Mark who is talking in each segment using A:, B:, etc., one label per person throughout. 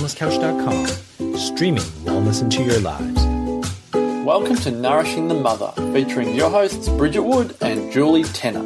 A: wellnesscouch.com, streaming wellness into your lives.
B: Welcome to Nourishing the Mother, featuring your hosts Bridget Wood and Julie Tenner.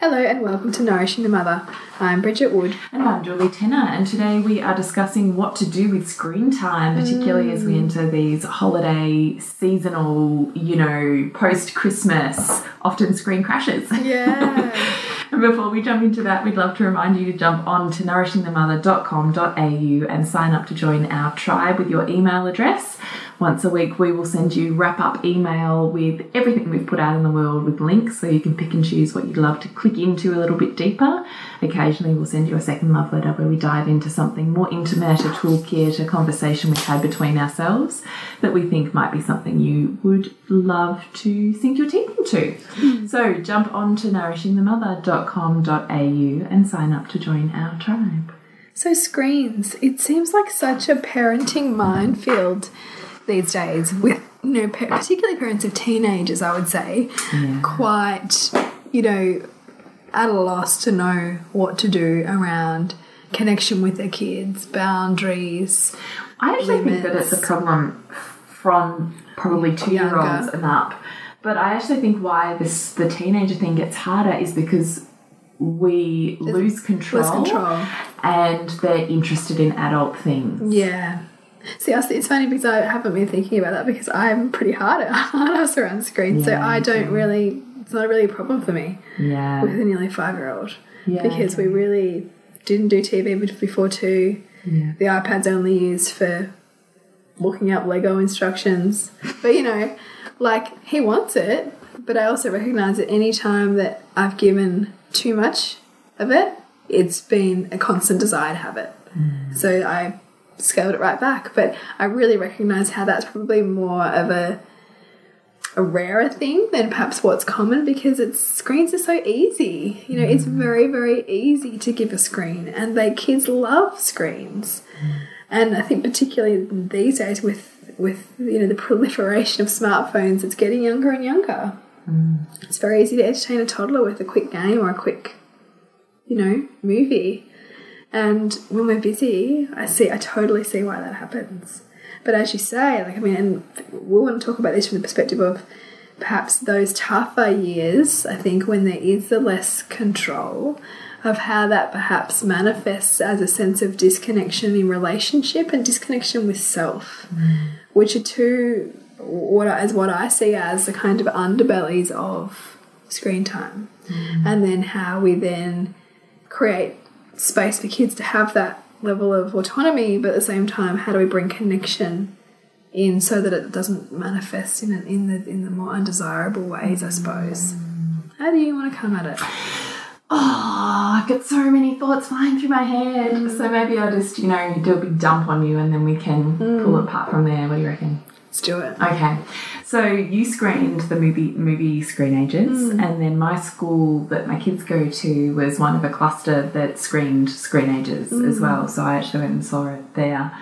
C: Hello and welcome to Nourishing the Mother. I'm Bridget Wood.
D: And I'm Julie Tenner, and today we are discussing what to do with screen time, particularly as we mm. enter these holiday, seasonal, you know, post Christmas, often screen crashes.
C: Yeah.
D: Before we jump into that, we'd love to remind you to jump on to nourishingthemother.com.au and sign up to join our tribe with your email address. Once a week, we will send you wrap up email with everything we've put out in the world with links so you can pick and choose what you'd love to click into a little bit deeper. Occasionally, we'll send you a second love letter where we dive into something more intimate, a toolkit, a conversation we've had between ourselves that we think might be something you would love to sink your teeth into. Hmm. So, jump on to nourishingthemother.com.au and sign up to join our tribe.
C: so screens, it seems like such a parenting minefield these days with you know particularly parents of teenagers I would say quite you know at a loss to know what to do around connection with their kids, boundaries.
D: I actually think that it's a problem from probably two year olds and up. But I actually think why this the teenager thing gets harder is because we lose control,
C: Lose control.
D: and they're interested in adult things.
C: Yeah. See, it's funny because I haven't been thinking about that because I'm pretty hard at hard ass around screens, so I don't really. It's not really a problem for me
D: Yeah.
C: with a nearly five year old
D: Yeah,
C: because we really didn't do TV before two.
D: Yeah.
C: The iPad's only used for looking up Lego instructions, but you know, like he wants it, but I also recognize that any time that I've given too much of it, it's been a constant desire to have it. Mm. So I scaled it right back. But I really recognize how that's probably more of a a rarer thing than perhaps what's common because it's screens are so easy. You know, it's mm. very, very easy to give a screen and they kids love screens. And I think particularly these days with with you know the proliferation of smartphones, it's getting younger and younger. Mm. It's very easy to entertain a toddler with a quick game or a quick, you know, movie. And when we're busy, I see, I totally see why that happens. But as you say, like, I mean, and we want to talk about this from the perspective of perhaps those tougher years, I think, when there is the less control of how that perhaps manifests as a sense of disconnection in relationship and disconnection with self, mm. which are two, what as what I see as the kind of underbellies of screen time. Mm. And then how we then create space for kids to have that level of autonomy, but at the same time, how do we bring connection in so that it doesn't manifest in in the in the more undesirable ways? I suppose. How do you want to come at it?
D: Oh, I've got so many thoughts flying through my head. Mm. So maybe I'll just, you know, do a big dump on you and then we can mm. pull it apart from there. What do you reckon?
C: Let's do it.
D: Okay, so you screened the movie movie Screenagers, mm. and then my school that my kids go to was one of a cluster that screened Screenagers as mm. well. So I actually went and saw it there.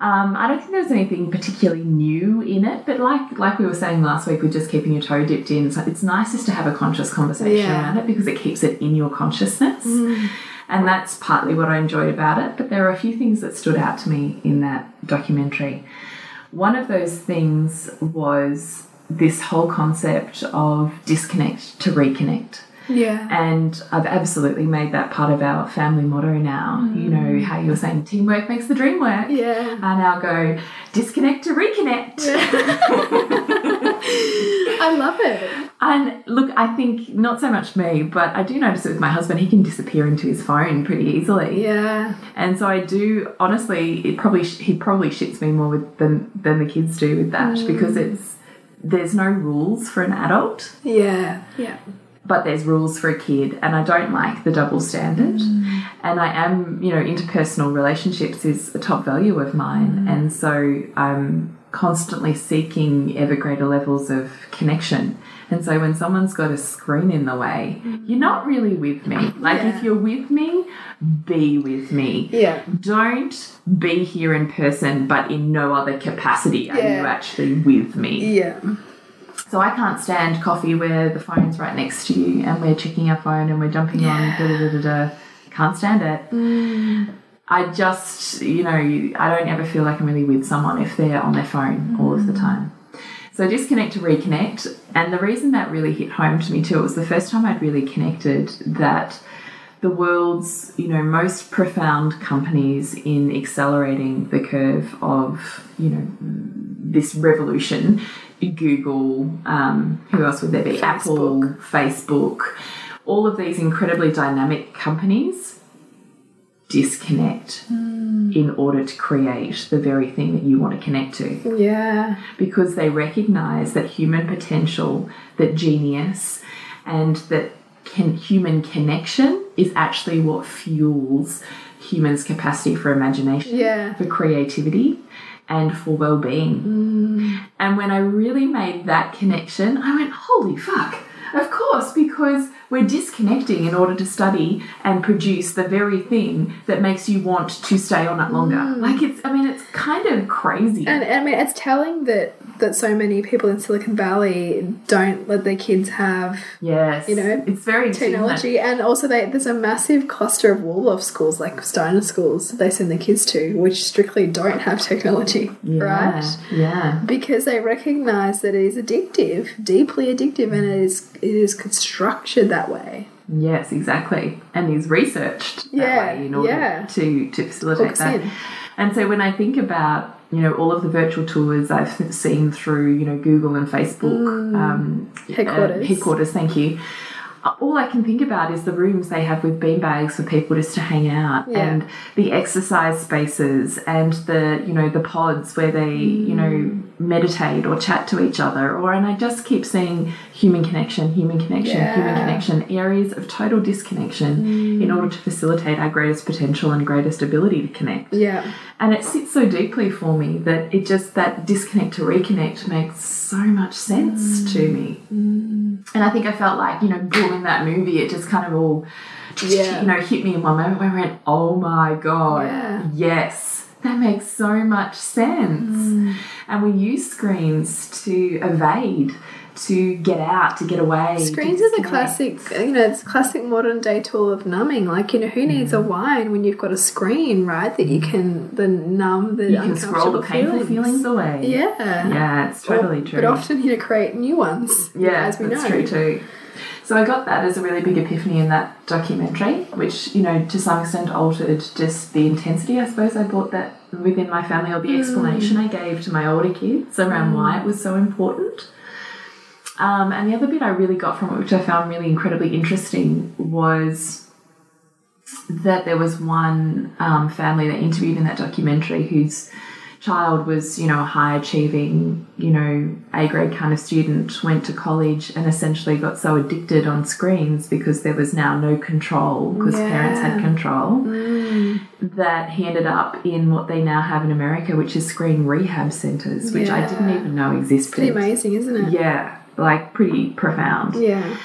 D: Um, I don't think there's anything particularly new in it, but like like we were saying last week with just keeping your toe dipped in, so it's nice just to have a conscious conversation
C: Yeah.
D: around it because it keeps it in your consciousness. Mm. And that's partly what I enjoyed about it. But there are a few things that stood out to me in that documentary. One of those things was this whole concept of disconnect to reconnect.
C: Yeah.
D: And I've absolutely made that part of our family motto now. You know, mm. how you were saying teamwork makes the dream work.
C: Yeah.
D: I now go disconnect to reconnect.
C: I love it.
D: And look, I think not so much me, but I do notice it with my husband. He can disappear into his phone pretty easily.
C: Yeah.
D: And so I do honestly, it probably he probably shits me more with than than the kids do with that mm. because it's there's no rules for an adult,
C: Yeah. Yeah.
D: but there's rules for a kid, and I don't like the double standard. Mm. And I am, you know, interpersonal relationships is a top value of mine, mm. and so I'm constantly seeking ever greater levels of connection. And so when someone's got a screen in the way, mm-hmm. you're not really with me. Like
C: Yeah.
D: if you're with me, be with me.
C: Yeah.
D: Don't be here in person, but in no other capacity are you actually with me.
C: Yeah.
D: So I can't stand coffee where the phone's right next to you and we're checking our phone and we're jumping on da da da da da. Can't stand it. Mm. I just, you know, I don't ever feel like I'm really with someone if they're on their phone all of the time. So disconnect to reconnect. And the reason that really hit home to me too, it was the first time I'd really connected that the world's, you know, most profound companies in accelerating the curve of, you know, this revolution, Google, um, who else would there be? Apple, Facebook, all of these incredibly dynamic companies disconnect hmm. in order to create the very thing that you want to connect to
C: Yeah.
D: because they recognize that human potential, that genius, and that can, human connection is actually what fuels humans' capacity for imagination,
C: Yeah.
D: for creativity, and for well being. Hmm. And when I really made that connection, I went, holy fuck. Of course, because we're disconnecting in order to study and produce the very thing that makes you want to stay on it longer. Mm. Like it's, I mean, it's kind of crazy.
C: And I mean, it's telling that that so many people in Silicon Valley don't let their kids have
D: yes,
C: you know,
D: it's very interesting, isn't it?
C: technology, and also they, there's a massive cluster of Waldorf schools, like Steiner schools, they send their kids to, which strictly don't have technology, right?
D: Yeah.
C: Because they recognise that it is addictive, deeply addictive, and it is it is structured that way.
D: Yes, exactly. And is researched
C: Yeah,
D: that way in order
C: yeah.
D: to, to facilitate
C: Hooks
D: that.
C: in.
D: And so when I think about, you know, all of the virtual tours I've seen through, you know, Google and Facebook um,
C: Mm. Headquarters.
D: uh, headquarters, thank you. uh, All I can think about is the rooms they have with beanbags for people just to hang out,
C: Yeah.
D: and the exercise spaces, and the you know the pods where they you know
C: Mm.
D: meditate or chat to each other, or and I just keep seeing human connection, human connection, human connection, areas of total disconnection in order to facilitate our greatest potential and greatest ability to connect.
C: Yeah,
D: And it sits so deeply for me that it just that disconnect to reconnect makes so much sense mm. to me. Mm. And I think I felt like, you know, boom in that movie, it just kind of all
C: Yeah.
D: you know, hit me in one moment where I went, Oh my god,
C: Yeah.
D: yes. That makes so much sense. Mm. And we use screens to evade, to get out, to get away.
C: screens are the classic, you know, it's a classic modern day tool of numbing. Like, you know, who needs a
D: Mm.
C: wine when you've got a screen, right? That you mm. can the numb the
D: You can scroll the painful feelings, away.
C: Yeah,
D: Yeah, it's totally
C: Or-
D: true.
C: But often, you know, create new ones.
D: Yeah,
C: as we
D: that's
C: know.
D: true too. So I got that as a really big epiphany in that documentary, which you know to some extent altered just the intensity. I suppose I brought that within my family, or the mm. explanation I gave to my older kids around mm. why it was so important. Um, and the other bit I really got from it, which I found really incredibly interesting, was that there was one um, family that interviewed in that documentary whose child was, you know, a high achieving, you know, A grade kind of student, went to college and essentially got so addicted on screens because there was now no control because parents had
C: Yeah.
D: control that he ended up in what they now have in America, which is screen rehab centers, which I didn't even know existed.
C: Pretty amazing, isn't it?
D: Yeah, like pretty profound.
C: Yeah.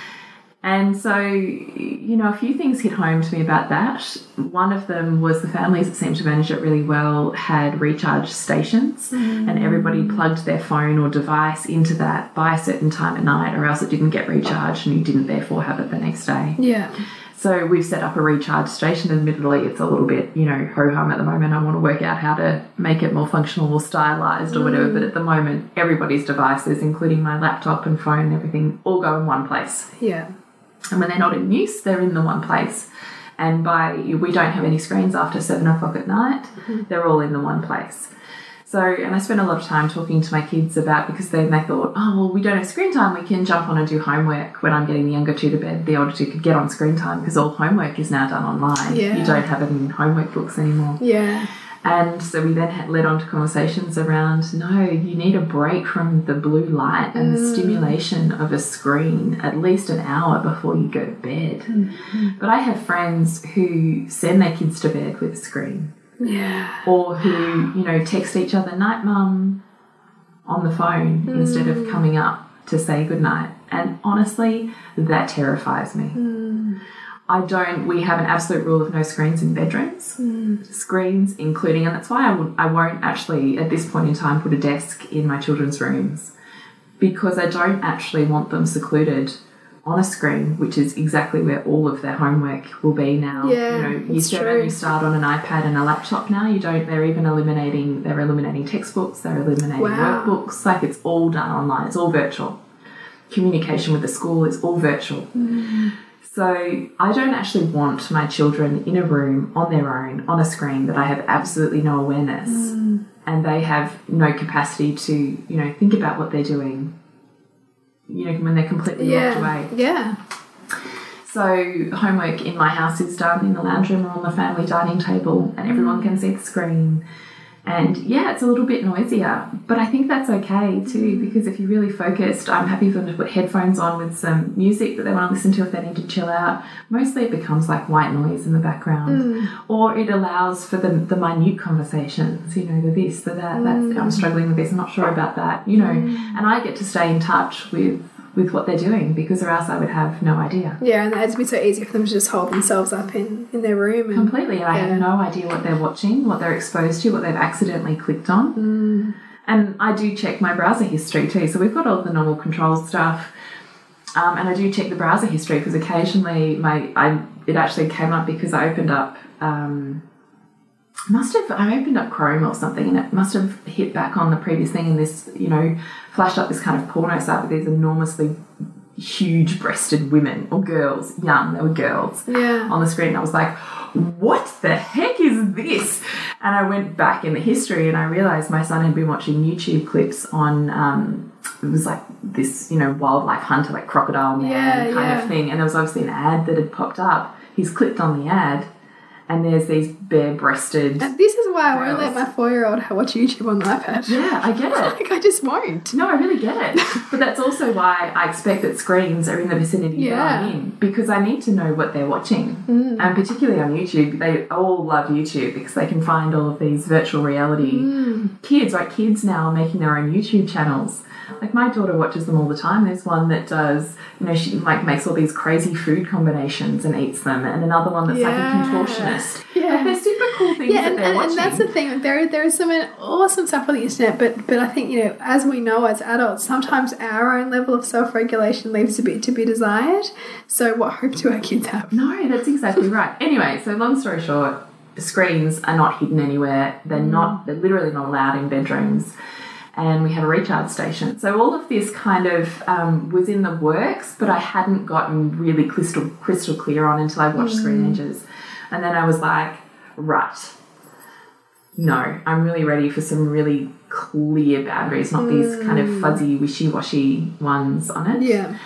D: And so, you know, a few things hit home to me about that. One of them was the families that seemed to manage it really well had recharge stations, mm. and everybody plugged their phone or device into that by a certain time at night, or else it didn't get recharged and you didn't therefore have it the next day.
C: Yeah.
D: So we've set up a recharge station. Admittedly, it's a little bit, you know, ho hum at the moment. I want to work out how to make it more functional or stylized or whatever. But at the moment, everybody's devices, including my laptop and phone and everything, all go in one place.
C: Yeah.
D: And when they're not in use, they're in the one place. And by we don't have any screens after seven o'clock at night, mm-hmm. they're all in the one place. So, and I spent a lot of time talking to my kids about because then they thought, oh, well, we don't have screen time. We can jump on and do homework when I'm getting the younger two to bed. The older two could get on screen time because all homework is now done online.
C: Yeah.
D: You don't have it in homework books anymore.
C: Yeah.
D: And so we then had led on to conversations around no, you need a break from the blue light and the mm. stimulation of a screen at least an hour before you go to bed. Mm-hmm. But I have friends who send their kids to bed with a screen
C: Yeah.
D: or who, you know, text each other, night mum, on the phone instead of mm. coming up to say goodnight. And honestly, that terrifies me. Mm. I don't, we have an absolute rule of no screens in bedrooms. Mm. Screens, including, and that's why I, I won't actually, at this point in time, put a desk in my children's rooms because I don't actually want them secluded on a screen, which is exactly where all of their homework will be now.
C: Yeah,
D: you know, you start,
C: true.
D: you start on an iPad and a laptop now. You don't. They're even eliminating. They're eliminating textbooks. They're eliminating
C: Wow.
D: workbooks. Like it's all done online. It's all virtual. Communication with the school is all virtual. Mm. So I don't actually want my children in a room on their own on a screen that I have absolutely no awareness mm. and they have no capacity to, you know, think about what they're doing. You know, when they're completely locked away.
C: Yeah. Yeah.
D: So homework in my house is done in the lounge room or on the family dining table, and everyone can see the screen. And yeah, it's a little bit noisier, but I think that's okay too because if you're really focused, I'm happy for them to put headphones on with some music that they want to listen to if they need to chill out. Mostly it becomes like white noise in the background, mm. or it allows for the, the minute conversations, you know, the this, the that, that's, I'm mm. struggling with this, I'm not sure about that, you know, mm. and I get to stay in touch with with what they're doing because or else I would have no idea.
C: Yeah, and it'd be so easy for them to just hold themselves up in, in their room. And,
D: Completely. I
C: Yeah.
D: have no idea what they're watching, what they're exposed to, what they've accidentally clicked on. And I do check my browser history too. So we've got all the normal control stuff. Um, and I do check the browser history because occasionally my I it actually came up because I opened up um, must have I opened up Chrome or something and it must have hit back on the previous thing and this you know flashed up this kind of porno site with these enormously huge breasted women or girls young they were girls
C: Yeah.
D: on the screen. I was like, what the heck is this? And I went back in the history and I realized my son had been watching YouTube clips on, um, it was like this, you know, wildlife hunter, like crocodile man
C: Yeah,
D: kind
C: yeah.
D: of thing. And there was obviously an ad that had popped up. He's clicked on the ad and there's these bare breasted.
C: And this is why I won't let my four year old watch YouTube on the iPad.
D: Yeah, I get it.
C: Like, I just won't.
D: No, I really get it. but that's also why I expect that screens are in the vicinity that I'm in because I need to know what they're watching. Mm. And particularly on YouTube, they all love YouTube because they can find all of these virtual reality mm. kids. Like kids now are making their own YouTube channels. Like my daughter watches them all the time. There's one that does, you know, she like makes all these crazy food combinations and eats them, and another one that's like a contortionist.
C: Yeah.
D: Like they're super cool things
C: Yeah,
D: that
C: and,
D: they're
C: and,
D: watching.
C: and that's the thing. There, there is some awesome stuff on the internet, but but I think you know, as we know as adults, sometimes our own level of self regulation leaves a bit to be desired. So, what hope do our kids have?
D: No, that's exactly right. Anyway, so long story short, screens are not hidden anywhere. They're not. Mm. They're literally not allowed in bedrooms. And we have a recharge station. So all of this kind of um, was in the works, but I hadn't gotten really crystal crystal clear on until I watched Screenagers, and then I was like, right, no, I'm really ready for some really clear boundaries, not these kind of fuzzy, wishy washy ones on it.
C: Yeah,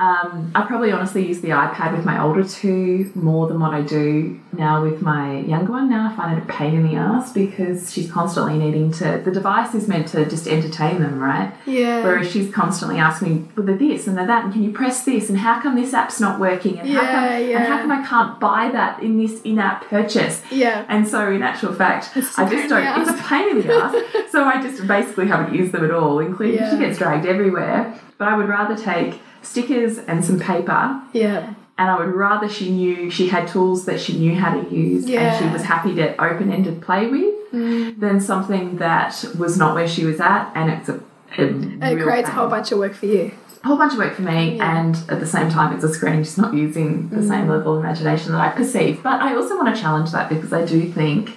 D: Um, I probably honestly use the iPad with my older two more than what I do now with my younger one. Now I find it a pain in the ass because she's constantly needing to. The device is meant to just entertain them, right?
C: yeah,
D: Whereas she's constantly asking me, well, they're this and they're that, and can you press this, and how come this app's not working, and how
C: Yeah,
D: come, and how come I can't buy that in this in-app purchase?
C: yeah.
D: And so, in actual fact, I just don't. It's a pain in the ass. so I just basically haven't used them at all, including
C: Yeah.
D: she gets dragged everywhere. But I would rather take stickers and some paper,
C: Yeah,
D: and I would rather she knew she had tools that she knew how to use, and she was happy to open-ended play with,
C: Mm.
D: than something that was not where she was at, and it's a. a
C: and it creates a whole bunch of work for you.
D: A whole bunch of work for me
C: Yeah.
D: and at the same time it's a screen just not using the same level of imagination that I perceive but I also want to challenge that because I do think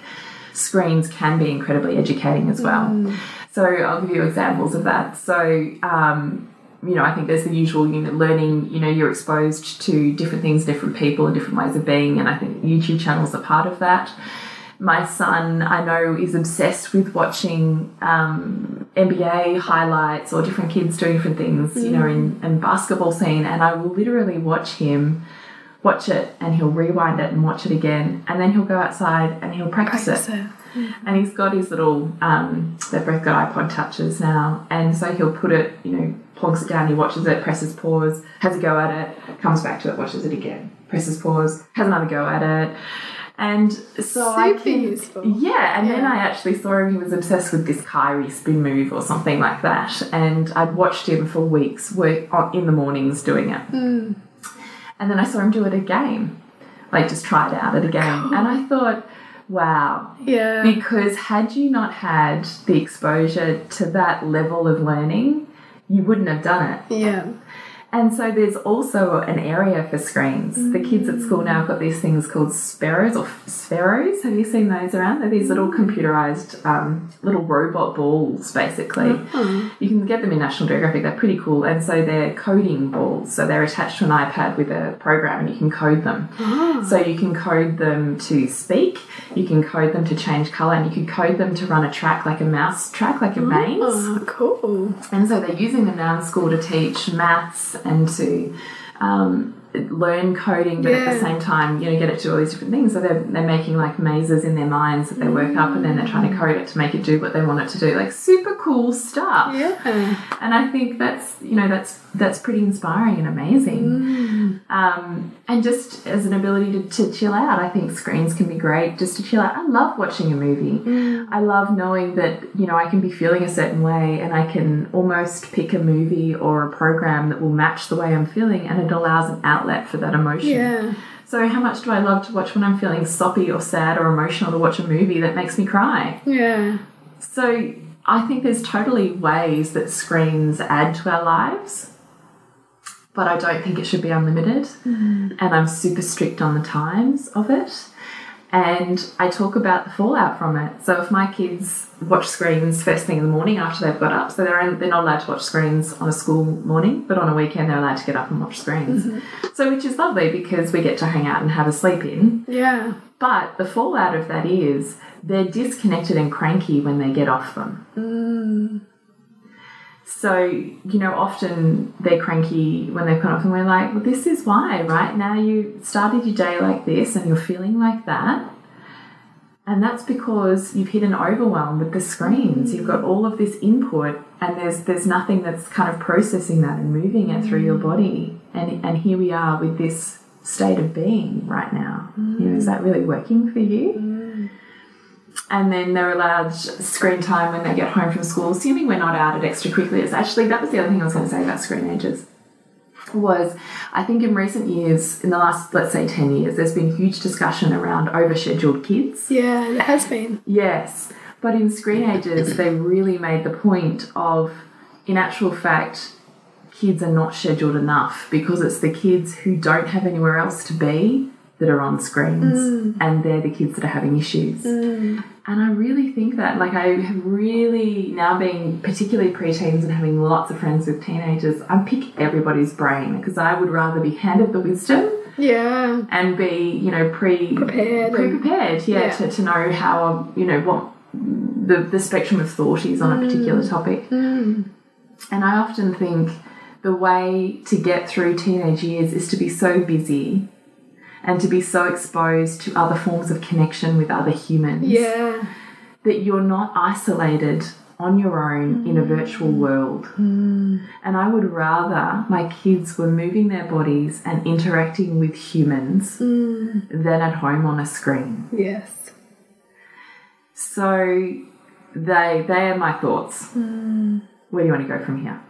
D: screens can be incredibly educating as well so I'll give you examples of that so um, you know, I think there's the usual, you know, learning, you know, you're exposed to different things, different people, and different ways of being, and I think YouTube channels are part of that. My son, I know, is obsessed with watching um, NBA highlights or different kids doing different things, you know, in, in basketball scene, and I will literally watch him watch it and he'll rewind it and watch it again, and then he'll go outside and he'll practice,
C: Practice
D: it.
C: it.
D: And he's got his little, um, they've both got iPod touches now. And so he'll put it, you know, plonks it down, he watches it, presses pause, has a go at it, comes back to it, watches it again, presses pause, has another go at it. And so I
C: Super
D: can,
C: useful.
D: yeah, and then I actually saw him. He was obsessed with this Kyrie spin move or something like that, and I'd watched him for weeks work in the mornings doing it. Hmm. And then I saw him do it again, like just try it out at a game, and I thought, wow,
C: Yeah,
D: because had you not had the exposure to that level of learning, you wouldn't have done it.
C: Yeah.
D: And so there's also an area for screens. The kids at school now have got these things called Sparrows or Spheros. Have you seen those around? They're these little computerized um, little robot balls, basically. Uh-huh. You can get them in National Geographic. They're pretty cool. And so they're coding balls. So they're attached to an iPad with a program and you can code them. Ah. So you can code them to speak, you can code them to change color, and you can code them to run a track like a mouse track, like a maze.
C: Oh, ah, cool.
D: And so they're using them now in school to teach maths and to um, learn coding, but at the same time, you know, get it to all these different things. So they're, they're making like mazes in their minds that they work up and then they're trying to code it to make it do what they want it to do. Like super cool stuff.
C: Yeah.
D: And I think that's, you know, that's that's pretty inspiring and amazing. Um, and just as an ability to, to chill out, I think screens can be great just to chill out. I love watching a movie. I love knowing that, you know, I can be feeling a certain way and I can almost pick a movie or a program that will match the way I'm feeling and it allows an outlet for that emotion.
C: Yeah.
D: So, how much do I love to watch when I'm feeling soppy or sad or emotional to watch a movie that makes me cry?
C: Yeah.
D: So, I think there's totally ways that screens add to our lives, but I don't think it should be unlimited. Mm-hmm. And I'm super strict on the times of it. And I talk about the fallout from it. So, if my kids watch screens first thing in the morning after they've got up, so they're, only, they're not allowed to watch screens on a school morning, but on a weekend they're allowed to get up and watch screens. Mm-hmm. So, which is lovely because we get to hang out and have a sleep in.
C: Yeah.
D: But the fallout of that is they're disconnected and cranky when they get off them. Mm. So, you know, often they're cranky when they've gone off, and we're like, well, this is why, right? Now you started your day like this and you're feeling like that. And that's because you've hit an overwhelm with the screens. You've got all of this input, and there's there's nothing that's kind of processing that and moving it through your mm. body. And and here we are with this state of being right now. You know, is mm. that really working for you? Mm. And then they're allowed screen time when they get home from school, assuming we're not out at extracurriculars. Actually, that was the other thing I was going to say about Screenagers. Was I think in recent years, in the last let's say ten years, there's been huge discussion around overscheduled kids.
C: Yeah, there has been.
D: Yes, but in Screenagers, they really made the point of, in actual fact, kids are not scheduled enough because it's the kids who don't have anywhere else to be that are on screens, mm. and they're the kids that are having issues. Mm. And I really think that, like, I have really now been particularly preteens and having lots of friends with teenagers. I pick everybody's brain because I would rather be handed the wisdom
C: Yeah.
D: and be, you know, pre
C: Prepared
D: Pre prepared, yeah,
C: yeah.
D: To, to know how, you know, what the, the spectrum of thought is on a mm. particular topic. And I often think the way to get through teenage years is to be so busy and to be so exposed to other forms of connection with other humans
C: Yeah.
D: that you're not isolated on your own in a mm. virtual world. Mm. And I would rather my kids were moving their bodies and interacting with humans mm. than at home on a screen.
C: Yes.
D: So they they are my thoughts. Where do you want to go from here?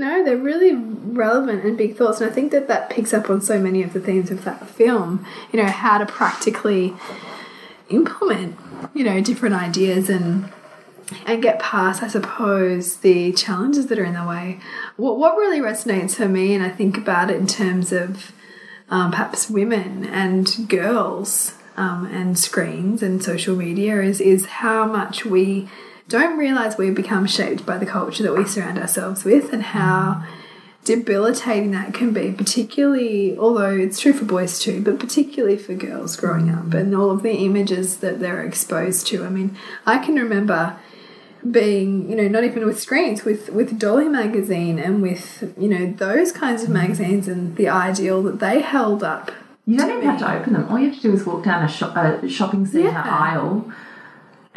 C: No, they're really relevant and big thoughts, and I think that that picks up on so many of the themes of that film. You know, how to practically implement, you know, different ideas and and get past, I suppose, the challenges that are in the way. What what really resonates for me, and I think about it in terms of um, perhaps women and girls um, and screens and social media, is is how much we don't realize we become shaped by the culture that we surround ourselves with, and how debilitating that can be, particularly, although it's true for boys too, but particularly for girls growing up and all of the images that they're exposed to. I mean, I can remember being, you know, not even with screens, with with Dolly magazine and with, you know, those kinds of magazines and the ideal that they held up.
D: You don't even have to open them. All you have to do is walk down a, shop, a shopping centre
C: Yeah.
D: aisle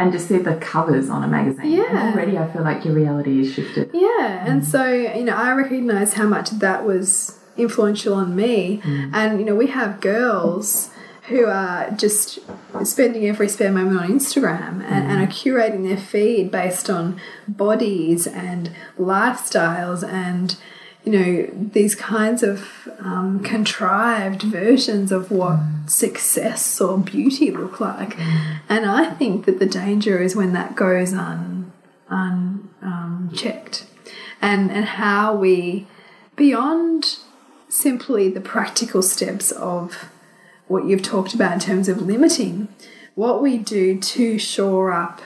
D: and just see the covers on a magazine.
C: Yeah.
D: And already I feel like your reality is shifted.
C: Yeah, and mm. so you know, I recognize how much that was influential on me. Mm. And you know, we have girls who are just spending every spare moment on Instagram and, and are mm. curating their feed based on bodies and lifestyles and you know these kinds of um, contrived versions of what success or beauty look like and i think that the danger is when that goes un, unchecked. Um, and and how we beyond simply the practical steps of what you've talked about in terms of limiting what we do to shore up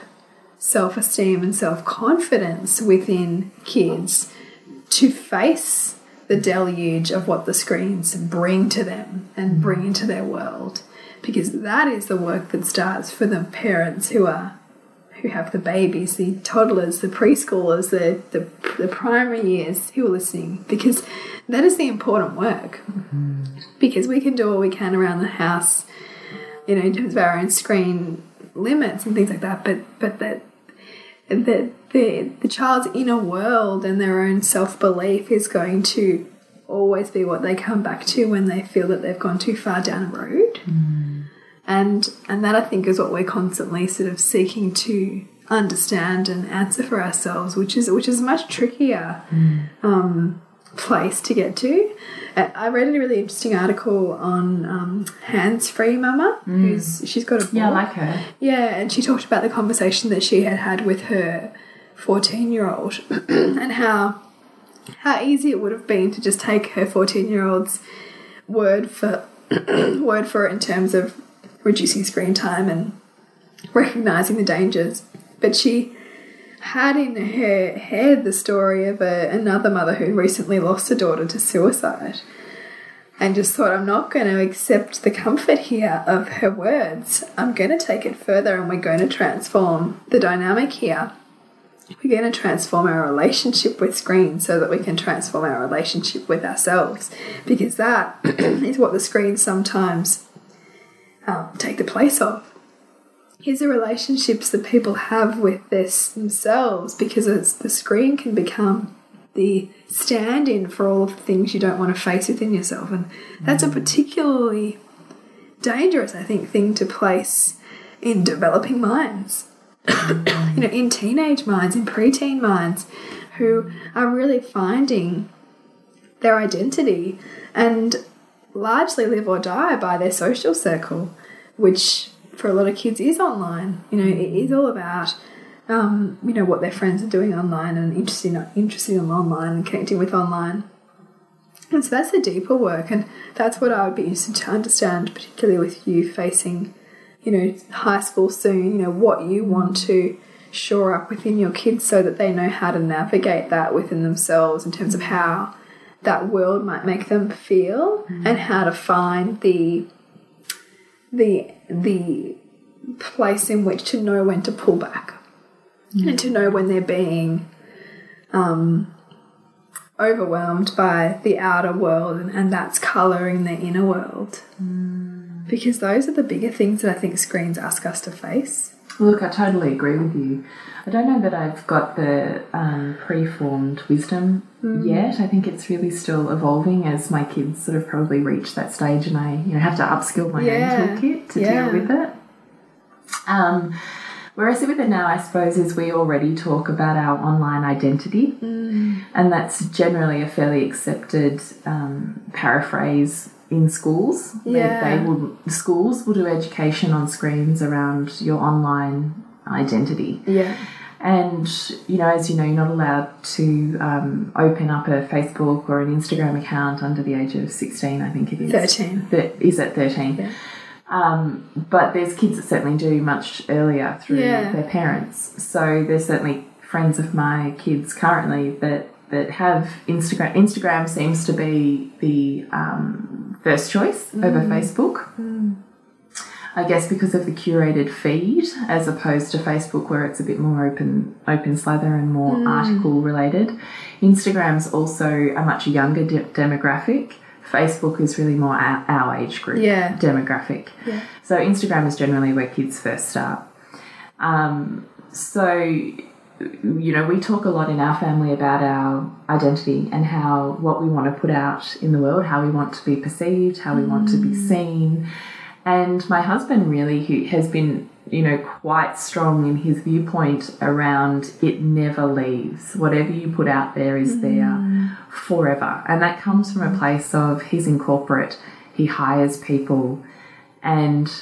C: self-esteem and self-confidence within kids to face the deluge of what the screens bring to them and bring into their world because that is the work that starts for the parents who are who have the babies, the toddlers, the preschoolers, the, the, the primary years who are listening, because that is the important work. Mm-hmm. Because we can do all we can around the house, you know, in terms of our own screen limits and things like that, but but that that the the child's inner world and their own self belief is going to always be what they come back to when they feel that they've gone too far down a road and and that I think is what we're constantly sort of seeking to understand and answer for ourselves, which is which is a much trickier um, place to get to. Uh, I read a really interesting article on um, Hands Free Mama, who's she's got a blog.
D: Yeah, I like her.
C: Yeah, and she talked about the conversation that she had had with her 14 year old and how how easy it would have been to just take her 14 year old's word for word for it in terms of reducing screen time and recognizing the dangers. But she had in her head the story of a, another mother who recently lost a daughter to suicide and just thought, I'm not going to accept the comfort here of her words. I'm going to take it further and we're going to transform the dynamic here. We're going to transform our relationship with screens so that we can transform our relationship with ourselves because that is what the screens sometimes um, take the place of. Is the relationships that people have with this themselves because it's, the screen can become the stand in for all of the things you don't want to face within yourself. And that's a particularly dangerous, I think, thing to place in developing minds. you know, in teenage minds, in preteen minds, who are really finding their identity and largely live or die by their social circle, which for a lot of kids is online. You know, it is all about um, you know what their friends are doing online and interested in, interested in online and connecting with online. And so that's the deeper work, and that's what I would be interested to understand, particularly with you facing, you know, high school soon. You know, what you want to shore up within your kids so that they know how to navigate that within themselves in terms of mm. how that world might make them feel mm. and how to find the the the place in which to know when to pull back mm. and to know when they're being um, overwhelmed by the outer world and, and that's colouring their inner world. Because those are the bigger things that I think screens ask us to face.
D: Look, I totally agree with you. I don't know that I've got the um, preformed wisdom yet. I think it's really still evolving as my kids sort of probably reach that stage, and I you know have to upskill my
C: Yeah.
D: own toolkit to
C: Yeah.
D: deal with it. Um, where I sit with it now, I suppose, is we already talk about our online identity, and that's generally a fairly accepted um, paraphrase in schools.
C: Yeah.
D: They, will schools will do education on screens around your online identity.
C: Yeah.
D: And you know, as you know, you're not allowed to um, open up a Facebook or an Instagram account under the age of 16. I think it is
C: 13.
D: But is it 13?
C: Yeah.
D: Um, but there's kids that certainly do much earlier through
C: Yeah.
D: their parents. So there's certainly friends of my kids currently that that have Instagram. Instagram seems to be the um, first choice over Facebook. I guess because of the curated feed, as opposed to Facebook, where it's a bit more open, open slather and more article related. Instagram's also a much younger de- demographic. Facebook is really more our, our age group
C: Yeah.
D: demographic.
C: Yeah.
D: So Instagram is generally where kids first start. Um, so, you know, we talk a lot in our family about our identity and how what we want to put out in the world, how we want to be perceived, how we want to be mm. seen. And my husband really, who has been, you know, quite strong in his viewpoint around it never leaves. Whatever you put out there is mm. there forever. And that comes from a place of he's in corporate, he hires people, and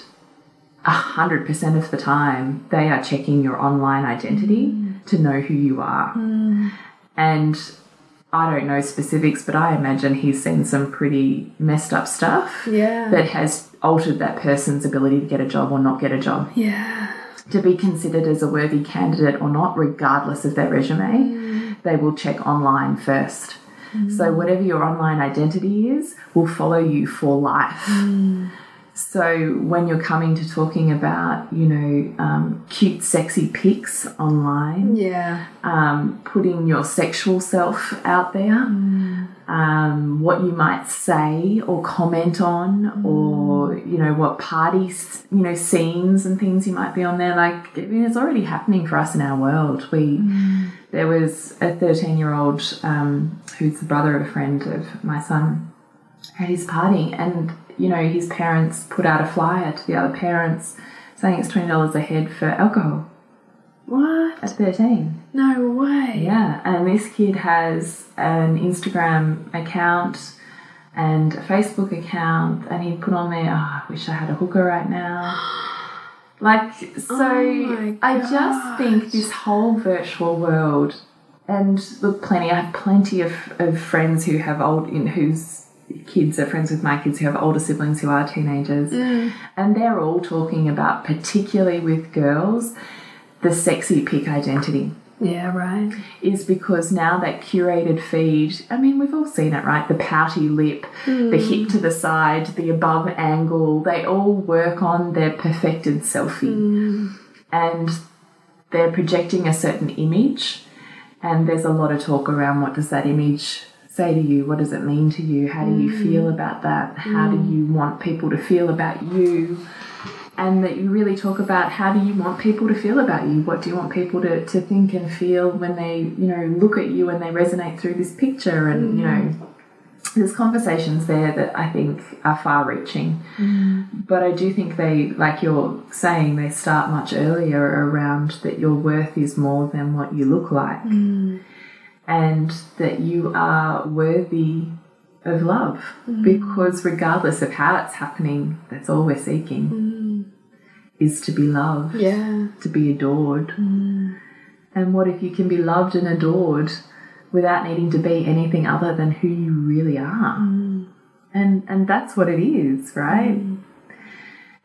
D: a hundred percent of the time they are checking your online identity mm. To know who you are. And I don't know specifics, but I imagine he's seen some pretty messed up stuff
C: Yeah.
D: that has altered that person's ability to get a job or not get a job
C: yeah.
D: to be considered as a worthy candidate or not, regardless of their resume, mm. they will check online first. So, mm. whatever your online identity is, will follow you for life. Mm. So, when you're coming to talking about, you know, um, cute, sexy pics online,
C: Yeah.
D: um, putting your sexual self out there, um, what you might say or comment on, or you know what parties, you know, scenes and things you might be on there. Like, I mean, it's already happening for us in our world. We there was a thirteen-year-old um, who's the brother of a friend of my son at his party, and you know his parents put out a flyer to the other parents saying it's twenty dollars a head for alcohol
C: What?
D: at thirteen.
C: No way.
D: Yeah, and this kid has an Instagram account and a Facebook account, and he put on there, oh, I wish I had a hooker right now. Like, so
C: Oh
D: I just think this whole virtual world, and look, plenty, I have plenty of, of friends who have old, in whose kids are friends with my kids who have older siblings who are teenagers, mm. and they're all talking about, particularly with girls, the sexy pic identity
C: Yeah, right.
D: is because now that curated feed, I mean, we've all seen it, right? The pouty lip, the hip mm. to the side, the above angle, they all work on their perfected selfie. Mm. And they're projecting a certain image. And there's a lot of talk around what does that image say to you? What does it mean to you? How do you mm. feel about that? How do mm. you want people to feel about you? and that you really talk about how do you want people to feel about you what do you want people to, to think and feel when they you know look at you and they resonate through this picture and you know mm. there's conversations there that i think are far reaching but i do think they like you're saying they start much earlier around that your worth is more than what you look like and that you are worthy of love. Mm. Because regardless of how it's happening that's all we're seeking mm. is to be loved
C: Yeah.
D: to be adored. Mm. And what if you can be loved and adored without needing to be anything other than who you really are? And and that's what it is right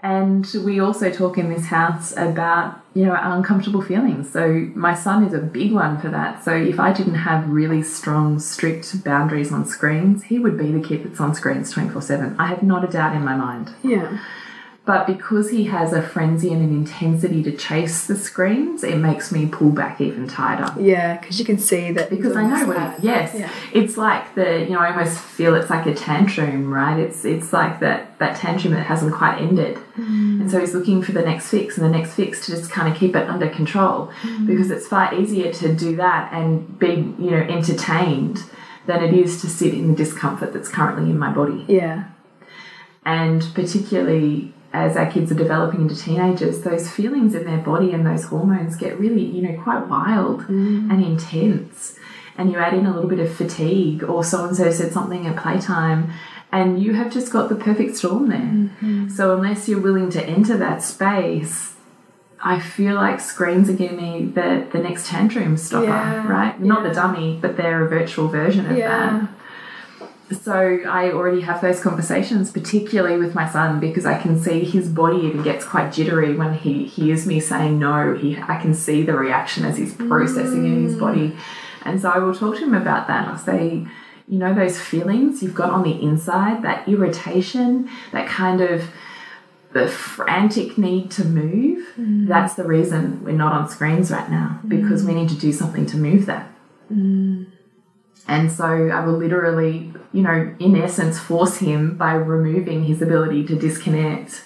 D: and we also talk in this house about you know our uncomfortable feelings. So my son is a big one for that. So if i didn't have really strong strict boundaries on screens he would be the kid that's on screens 24 7 i have not a doubt in my mind.
C: Yeah.
D: But because he has a frenzy and an intensity to chase the screens, it makes me pull back even tighter.
C: Yeah, because you can see that.
D: Because I know what it, yes,
C: Yeah.
D: it's like the you know I almost feel it's like a tantrum, right? It's it's like that that tantrum that hasn't quite ended, and so he's looking for the next fix and the next fix to just kind of keep it under control, mm. because it's far easier to do that and be you know entertained than it is to sit in the discomfort that's currently in my body
C: Yeah.
D: and particularly as our kids are developing into teenagers, those feelings in their body and those hormones get really, you know, quite wild mm. and intense. And you add in a little bit of fatigue, or so and so said something at playtime, and you have just got the perfect storm there. Mm-hmm. So, unless you're willing to enter that space, I feel like screens are giving me the, the next tantrum stopper,
C: Yeah,
D: right? Not the dummy, but they're a virtual version of that
C: Yeah.
D: So I already have those conversations, particularly with my son, because I can see his body even gets quite jittery when he hears me saying no. He I can see the reaction as he's processing in his body, mm. and so I will talk to him about that. I'll say, you know, those feelings you've got on the inside, that irritation, that kind of the frantic need to move. Mm. That's the reason we're not on screens right now because we mm. need to do something to move that. And so I will literally, you know, in essence, force him by removing his ability to disconnect.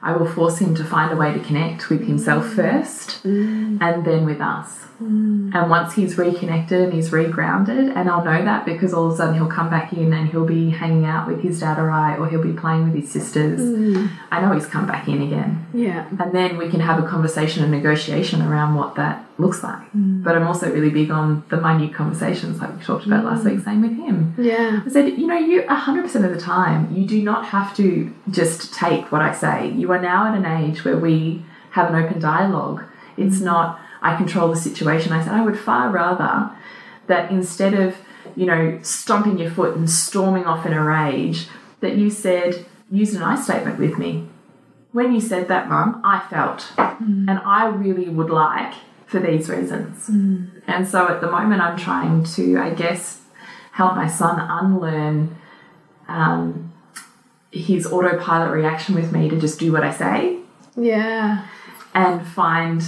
D: I will force him to find a way to connect with himself mm. first mm. and then with us. Mm. And once he's reconnected and he's regrounded, and I'll know that because all of a sudden he'll come back in and he'll be hanging out with his dad or I, or he'll be playing with his sisters. Mm. I know he's come back in again.
C: Yeah.
D: And then we can have a conversation and negotiation around what that looks like. Mm. But I'm also really big on the minute conversations, like we talked about last week, same with him.
C: Yeah.
D: I said, you know, you 100% of the time, you do not have to just take what I say. You are now at an age where we have an open dialogue. It's not, I control the situation. I said, I would far rather that instead of you know, stomping your foot and storming off in a rage, that you said, use an I statement with me. When you said that, Mum, I felt, and I really would like for these reasons. And so at the moment, I'm trying to, I guess, help my son unlearn um, his autopilot reaction with me to just do what I say
C: Yeah.
D: and find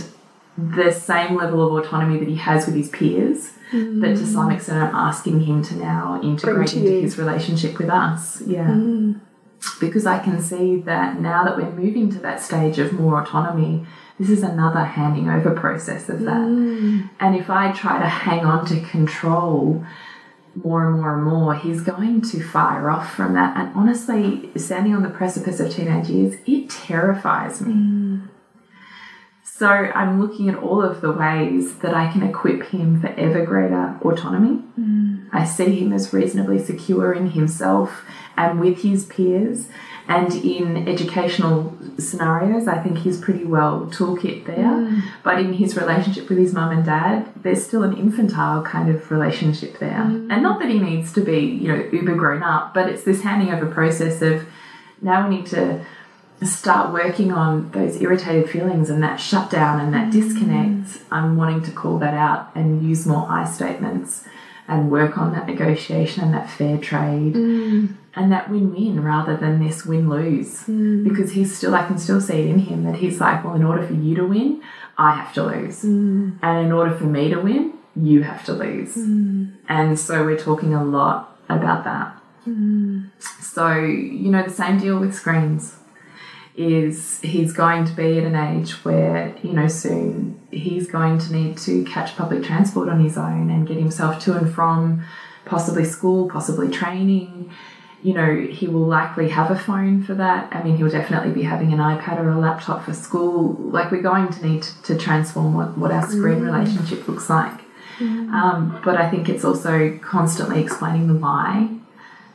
D: the same level of autonomy that he has with his peers that to some mm. extent I'm asking him to now integrate
C: to
D: into
C: you.
D: his relationship with us. Yeah. Mm. Because I can see that now that we're moving to that stage of more autonomy, this is another handing over process of that. Mm. And if I try to hang on to control more and more and more, he's going to fire off from that. And honestly, standing on the precipice of teenage years, it terrifies me. So I'm looking at all of the ways that I can equip him for ever greater autonomy. Mm. I see him as reasonably secure in himself and with his peers. And in educational scenarios, I think he's pretty well toolkit there. Mm. But in his relationship with his mum and dad, there's still an infantile kind of relationship there. Mm. And not that he needs to be, you know, uber grown up, but it's this handing over process of now we need to start working on those irritated feelings and that shutdown and that disconnect. Mm. I'm wanting to call that out and use more I statements and work on that negotiation and that fair trade mm. and that win-win rather than this win-lose. Mm. Because he's still I can still see it in him that he's like well in order for you to win I have to lose. And in order for me to win you have to lose. And so we're talking a lot about that. So you know the same deal with screens is he's going to be at an age where, you know, soon he's going to need to catch public transport on his own and get himself to and from possibly school, possibly training. You know, he will likely have a phone for that. I mean, he'll definitely be having an iPad or a laptop for school. Like, we're going to need to transform what, what our screen relationship looks like. Um, but I think it's also constantly explaining the why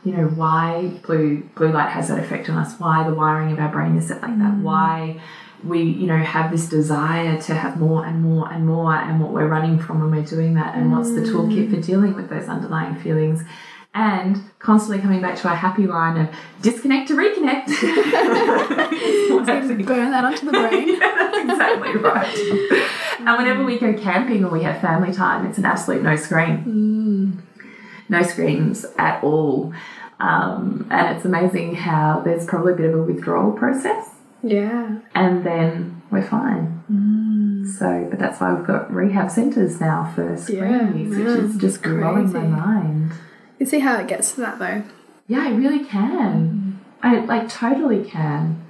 D: you know why blue blue light has that effect on us? Why the wiring of our brain is set like that? Mm. Why we you know have this desire to have more and more and more and what we're running from when we're doing that and what's the mm. toolkit for dealing with those underlying feelings? And constantly coming back to our happy line of disconnect to reconnect.
C: Burn that onto the brain.
D: that's exactly right. And whenever we go camping or we have family time it's an absolute no screen mm. No screens at all. Um, and it's amazing how there's probably a bit of a withdrawal process,
C: yeah.
D: and then we're fine. So, but that's why we've got rehab centres now for
C: Yeah,
D: use, which is just blowing my mind.
C: You see how it gets to that though.
D: Yeah, I really can. I like totally can.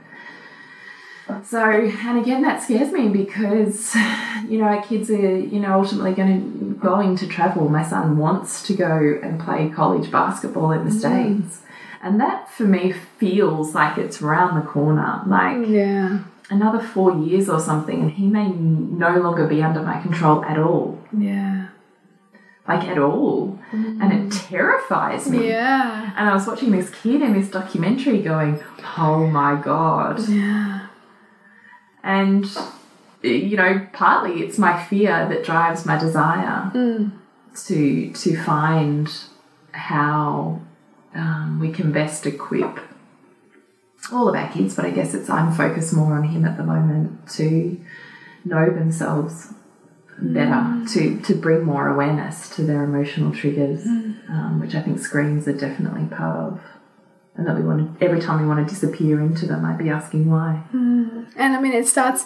D: So, and again, that scares me because, you know, our kids are, you know, ultimately going to going to travel. My son wants to go and play college basketball in the mm. states, and that for me feels like it's around the corner. Like
C: Yeah.
D: another four years or something, and he may no longer be under my control at all,
C: Yeah.
D: like at all, mm. and it terrifies me.
C: Yeah.
D: And I was watching this kid in this documentary going, oh my God.
C: Yeah.
D: And, you know, partly it's my fear that drives my desire to, to find how um, we can best equip all of our kids, but I guess it's I'm focused more on him at the moment to know themselves better, to, to bring more awareness to their emotional triggers, um, which I think screens are definitely part of. And that we want to, every time we want to disappear into them, I'd be asking why. Hmm.
C: And I mean, it starts,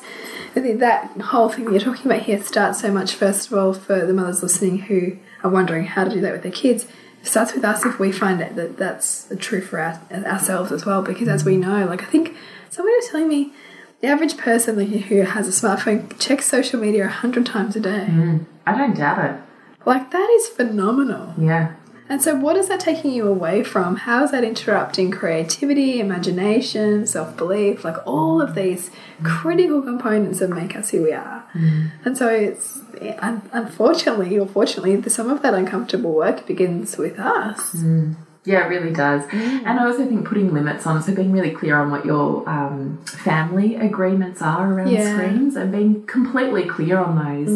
C: that whole thing that you're talking about here starts so much, first of all, for the mothers listening who are wondering how to do that with their kids. It starts with us if we find it that that's true for our, ourselves as well, because as we know, like I think somebody was telling me, the average person who has a smartphone checks social media a hundred times a day. Hmm.
D: I don't doubt it.
C: Like that is phenomenal.
D: Yeah.
C: And so, what is that taking you away from? How is that interrupting creativity, imagination, self belief, like all of these critical components that make us who we are? Mm. And so, it's un- unfortunately or fortunately, some of that uncomfortable work begins with us. Mm.
D: Yeah, it really does. And I also think putting limits on, so being really clear on what your um, family agreements are around
C: Yeah.
D: screens and being completely clear on those.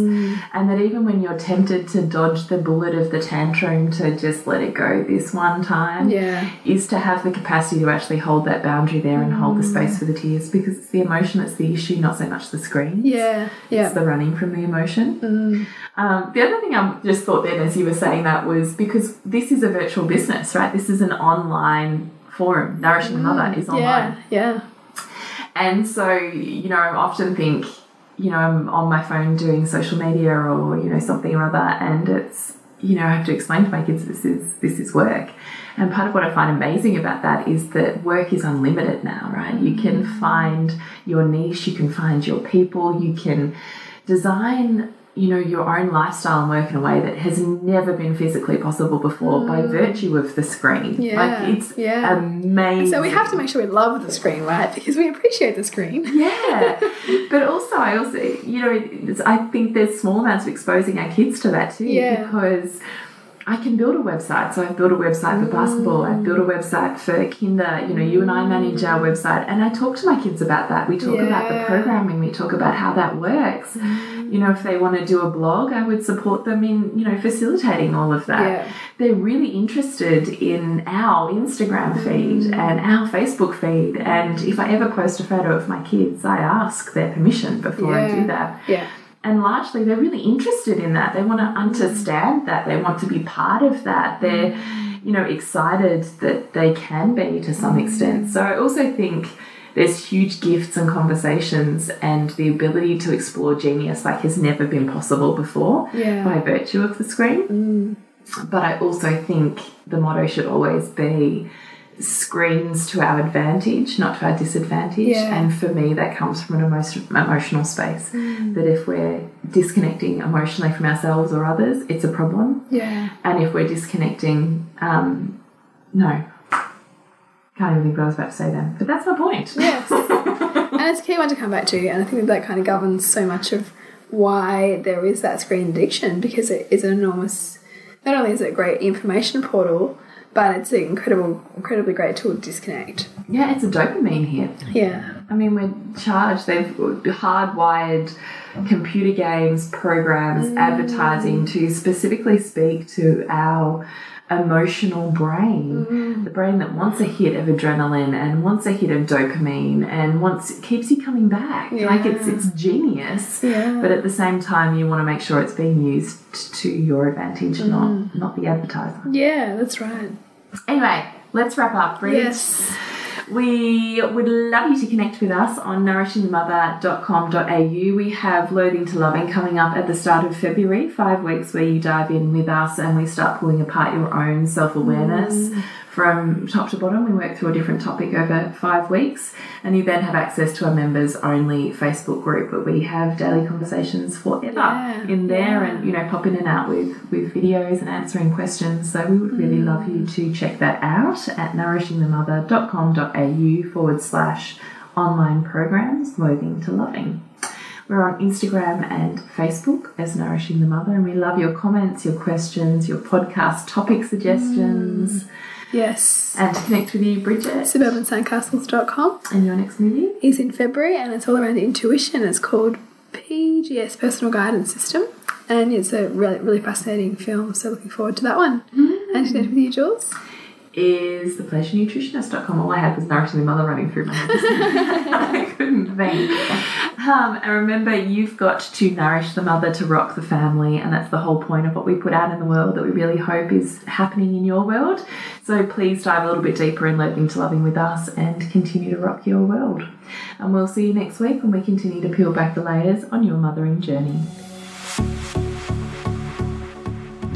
D: And that even when you're tempted to dodge the bullet of the tantrum to just let it go this one time,
C: Yeah.
D: is to have the capacity to actually hold that boundary there and hold the space for the tears because it's the emotion that's the issue, not so much the screen.
C: Yeah. Yeah.
D: It's the running from the emotion. Um, the other thing I just thought then as you were saying that was because this is a virtual business, right? This is an online forum. Nourishing the Mother mm, is online.
C: Yeah. Yeah.
D: And so, you know, I often think, you know, I'm on my phone doing social media or, you know, something or other, and it's, you know, I have to explain to my kids this is this is work. And part of what I find amazing about that is that work is unlimited now, right? You can mm-hmm. find your niche, you can find your people, you can design you know your own lifestyle and work in a way that has never been physically possible before by mm. virtue of the screen
C: Yeah,
D: like it's
C: yeah.
D: amazing
C: So we have to make sure we love the screen, right? Because we appreciate the screen.
D: yeah, but also I also you know it's, I think there's small amounts of exposing our kids to that too
C: Yeah.
D: because I can build a website. So I've built a website for basketball. I've built a mm. website for kinder. You know, you and I manage our website, and I talk to my kids about that. We talk about the programming. We talk about how that works. Mm. You know, if they want to do a blog, I would support them in you know facilitating all of that
C: Yeah.
D: they're really interested in our Instagram feed mm. and our Facebook feed. And if I ever post a photo of my kids, I ask their permission before I do that.
C: Yeah.
D: And largely, they're really interested in that. They want to understand that. They want to be part of that. They're, mm. you know, excited that they can be to some extent. So I also think there's huge gifts and conversations and the ability to explore genius like has never been possible before
C: Yeah.
D: by virtue of the screen. But I also think the motto should always be screens to our advantage, not to our disadvantage.
C: Yeah.
D: And for me, that comes from an emotion, emotional space. That if we're disconnecting emotionally from ourselves or others, it's a problem.
C: Yeah.
D: And if we're disconnecting, um, no, can't even think what I was about to say then. But that's my point.
C: Yes. and it's a key one to come back to, and I think that, that kind of governs so much of why there is that screen addiction because it is an enormous. Not only is it a great information portal, but it's an incredible, incredibly great tool to disconnect.
D: Yeah, it's a dopamine hit.
C: Yeah.
D: I mean, we're charged, they've hardwired computer games, programs, mm. advertising to specifically speak to our emotional brain. Mm-hmm. The brain that wants a hit of adrenaline and wants a hit of dopamine and wants keeps you coming back. Like it's it's genius.
C: Yeah.
D: But at the same time you want to make sure it's being used to your advantage, mm-hmm. not not the advertiser.
C: Yeah, that's right.
D: Anyway, let's wrap up. Bridget.
C: Yes.
D: We would love you to connect with us on nourishingmother.com.au. We have Loathing to Loving coming up at the start of February, five weeks where you dive in with us and we start pulling apart your own self awareness mm. from top to bottom. We work through a different topic over five weeks, and you then have access to our members only Facebook group where we have daily conversations forever
C: Yeah,
D: in there
C: yeah.
D: and you know, pop in and out with, with videos and answering questions. So we would really mm. love you to check that out at nourishingthemother.com.au forward slash online programs, loathing to loving. We're on Instagram and Facebook as Nourishing the Mother, and we love your comments, your questions, your podcast topic suggestions. Mm.
C: Yes.
D: And to connect with you, Bridget,
C: SuburbanSandcastles.com
D: and your next movie.
C: is in February and it's all around intuition. It's called PGS Personal Guidance System. And it's a really, really fascinating film, so looking forward to that one. Mm-hmm. And to connect with you, Jules.
D: Is thepleasurenutritionist.com. All I had was Nourishing the Mother running through my head. I couldn't think. Um, and remember, you've got to nourish the mother to rock the family, and that's the whole point of what we put out in the world that we really hope is happening in your world. So please dive a little bit deeper in Loathing to Loving with us and continue to rock your world. And we'll see you next week when we continue to peel back the layers on your mothering journey.